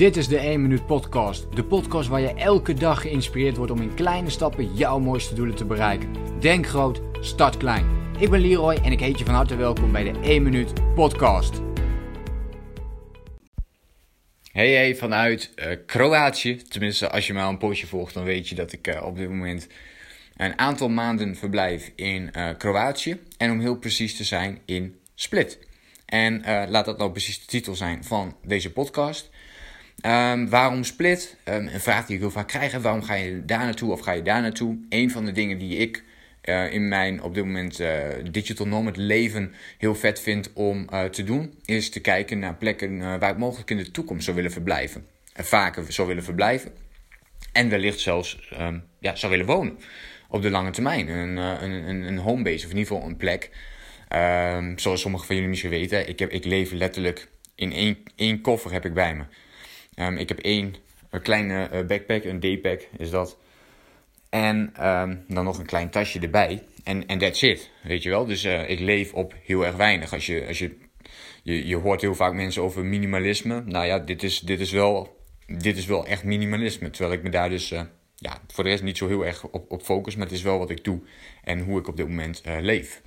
Dit is de 1 Minuut Podcast. De podcast waar je elke dag geïnspireerd wordt om in kleine stappen jouw mooiste doelen te bereiken. Denk groot, start klein. Ik ben Leroy en ik heet je van harte welkom bij de 1 Minuut Podcast. Hey, hey vanuit uh, Kroatië. Tenminste, als je mij een poosje volgt, dan weet je dat ik uh, op dit moment een aantal maanden verblijf in uh, Kroatië. En om heel precies te zijn, in Split. En laat dat nou precies de titel zijn van deze podcast. Um, waarom Split? Um, een vraag die ik heel vaak krijg. Waarom ga je daar naartoe of ga je daar naartoe? Een van de dingen die ik uh, in mijn op dit moment uh, digital nomad leven heel vet vind om uh, te doen, is te kijken naar plekken waar ik mogelijk in de toekomst zou willen verblijven. En vaker zou willen verblijven. En wellicht zelfs um, ja, zou willen wonen. Op de lange termijn. Een, een, een, een homebase of in ieder geval een plek. zoals sommigen van jullie misschien weten, ik, heb, ik leef letterlijk in één, één koffer heb ik bij me. Um, ik heb één een kleine uh, backpack, een D-pack is dat. En um, dan nog een klein tasje erbij. En en that's it, weet je wel. Dus uh, ik leef op heel erg weinig. Als je, als je, je, je hoort heel vaak mensen over minimalisme. Nou ja, dit is, dit is, wel, dit is wel echt minimalisme. Terwijl ik me daar dus uh, ja, voor de rest niet zo heel erg op, op focus. Maar het is wel wat ik doe en hoe ik op dit moment leef.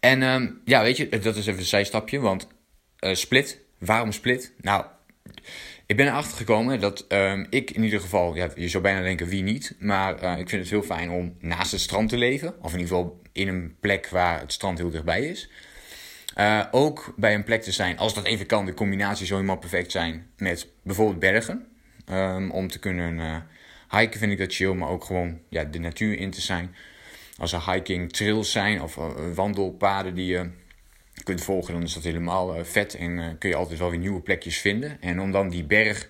En um, ja, weet je, dat is even een zijstapje. Want split, waarom split? Nou, ik ben erachter gekomen dat um, ik in ieder geval, ja, je zou bijna denken wie niet, maar uh, ik vind het heel fijn om naast het strand te leven. Of in ieder geval in een plek waar het strand heel dichtbij is. Uh, ook bij een plek te zijn, als dat even kan, de combinatie zou helemaal perfect zijn met bijvoorbeeld bergen. Um, om te kunnen uh, hiken vind ik dat chill, maar ook gewoon ja, de natuur in te zijn. Als er hiking trails zijn of wandelpaden die je kunt volgen, dan is dat helemaal uh, vet. En uh, kun je altijd wel weer nieuwe plekjes vinden. En om dan die berg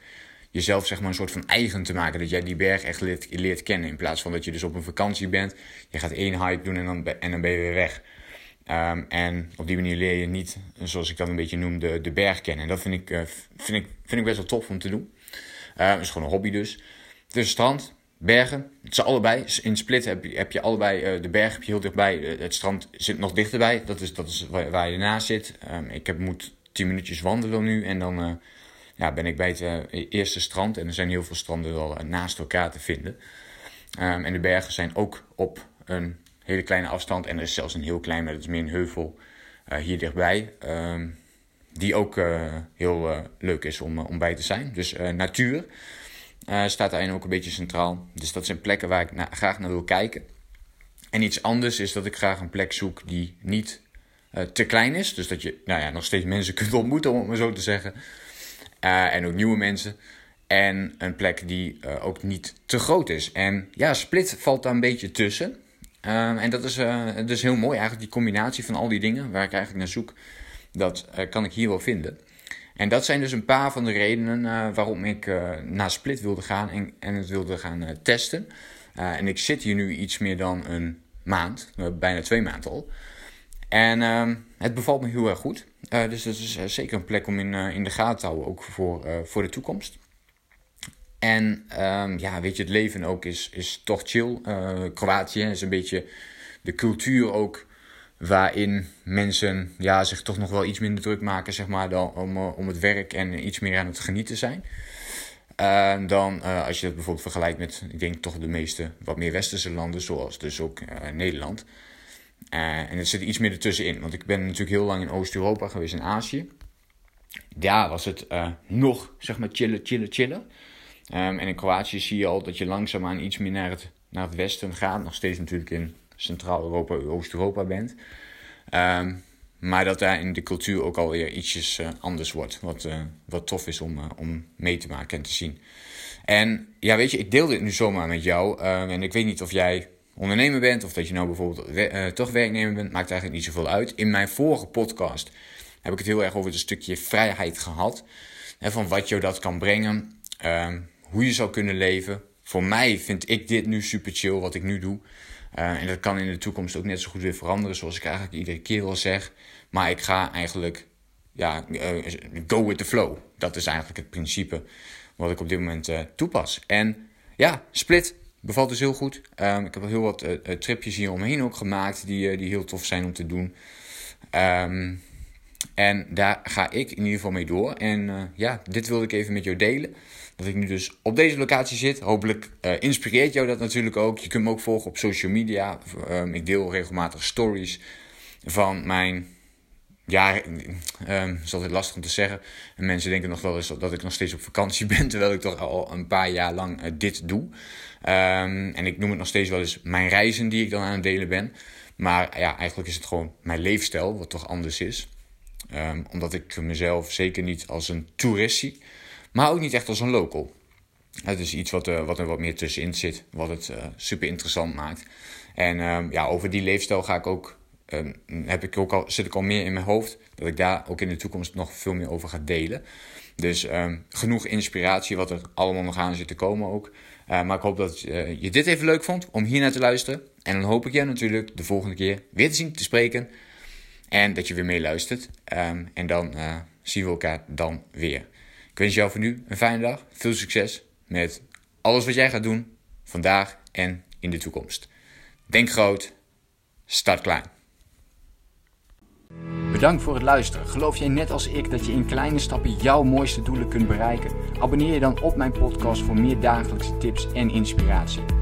jezelf zeg maar een soort van eigen te maken. Dat jij die berg echt leert, leert kennen. In plaats van dat je dus op een vakantie bent. Je gaat één hike doen en dan, en dan ben je weer weg. Um, en op die manier leer je niet, zoals ik dat een beetje noem, de, de berg kennen. En dat vind ik, uh, vind, ik, vind ik best wel tof om te doen. Het is gewoon een hobby dus. Dus strand, bergen. Het zijn allebei. In Split heb je, heb je allebei uh, de berg heb je heel dichtbij. Uh, het strand zit nog dichterbij. Dat is, dat is waar, je naast zit. Um, ik heb, moet 10 minuutjes wandelen nu. En dan uh, ja, ben ik bij het eerste strand. En er zijn heel veel stranden wel naast elkaar te vinden. Um, en de bergen zijn ook op een hele kleine afstand. En er is zelfs een heel klein, maar het is meer een heuvel hier dichtbij. Um, die ook heel leuk is om, om bij te zijn. Dus natuur. Uh, staat daarin ook een beetje centraal. Dus dat zijn plekken waar ik graag naar wil kijken. En iets anders is dat ik graag een plek zoek die niet uh, te klein is. Dus dat je nou ja, nog steeds mensen kunt ontmoeten, om het maar zo te zeggen. Uh, en ook nieuwe mensen. En een plek die ook niet te groot is. En ja, Split valt daar een beetje tussen. en dat is, is heel mooi eigenlijk, die combinatie van al die dingen waar ik eigenlijk naar zoek. Dat kan ik hier wel vinden. En dat zijn dus een paar van de redenen uh, waarom ik uh, naar Split wilde gaan en, en het wilde gaan uh, testen. en ik zit hier nu iets meer dan een maand, bijna twee maanden al. En ehm, het bevalt me heel erg goed. dus dat is zeker een plek om in, in de gaten te houden, ook voor, voor de toekomst. En um, ja, weet je, het leven ook is, is toch chill. Kroatië is een beetje de cultuur ook waarin mensen ja, zich toch nog wel iets minder druk maken zeg maar, dan om, eh, om het werk en iets meer aan het genieten zijn. Uh, dan uh, als je dat bijvoorbeeld vergelijkt met, ik denk toch de meeste wat meer westerse landen, zoals dus ook Nederland. en het zit iets meer ertussenin, want ik ben natuurlijk heel lang in Oost-Europa geweest, in Azië. Daar was het nog, zeg maar, chillen, chillen, chillen. Um, en in Kroatië zie je al dat je langzaamaan iets meer naar het, naar het westen gaat. Nog steeds natuurlijk in Centraal-Europa, Oost-Europa bent. Um, maar dat daar in de cultuur ook alweer ietsjes uh, anders wordt. Wat, uh, wat tof is om, uh, om mee te maken en te zien. En ja, weet je, ik deel dit nu zomaar met jou. Ehm, en ik weet niet of jij ondernemer bent of dat je nou bijvoorbeeld toch werknemer bent. Maakt eigenlijk niet zoveel uit. In mijn vorige podcast heb ik het heel erg over het stukje vrijheid gehad. Hè, van wat jou dat kan brengen. Um, hoe je zou kunnen leven. Voor mij vind ik dit nu super chill wat ik nu doe. Uh, en dat kan in de toekomst ook net zo goed weer veranderen, zoals ik eigenlijk iedere keer al zeg. Maar ik ga eigenlijk, ja, uh, go with the flow. Dat is eigenlijk het principe wat ik op dit moment uh, toepas. En ja, Split bevalt dus heel goed. Um, ik heb heel wat tripjes hier omheen ook gemaakt, die, die heel tof zijn om te doen. Um, En daar ga ik in ieder geval mee door. En uh, ja, dit wilde ik even met jou delen. Dat ik nu dus op deze locatie zit. Hopelijk uh, inspireert jou dat natuurlijk ook. Je kunt me ook volgen op social media. Um, ik deel regelmatig stories van mijn ja, um, is altijd lastig om te zeggen. En mensen denken nog wel eens dat ik nog steeds op vakantie ben, terwijl ik toch al een paar jaar lang uh, dit doe. Um, en ik noem het nog steeds wel eens mijn reizen die ik dan aan het delen ben. Maar ja, eigenlijk is het gewoon mijn leefstijl, wat toch anders is. Um, omdat ik mezelf zeker niet als een toerist zie, maar ook niet echt als een local. Het is iets wat, uh, wat er wat meer tussenin zit, wat het uh, super interessant maakt. En ja, over die leefstijl ga ik ook um, heb ik ook al, zit ik al meer in mijn hoofd dat ik daar ook in de toekomst nog veel meer over ga delen. Dus genoeg inspiratie wat er allemaal nog aan zit te komen ook. Uh, maar ik hoop dat je dit even leuk vond om hier naar te luisteren. En dan hoop ik je natuurlijk de volgende keer weer te zien, te spreken. En dat je weer meeluistert. Um, en dan uh, zien we elkaar dan weer. Ik wens jou voor nu een fijne dag. Veel succes met alles wat jij gaat doen. Vandaag en in de toekomst. Denk groot. Start klein. Bedankt voor het luisteren. Geloof jij net als ik dat je in kleine stappen jouw mooiste doelen kunt bereiken? Abonneer je dan op mijn podcast voor meer dagelijkse tips en inspiratie.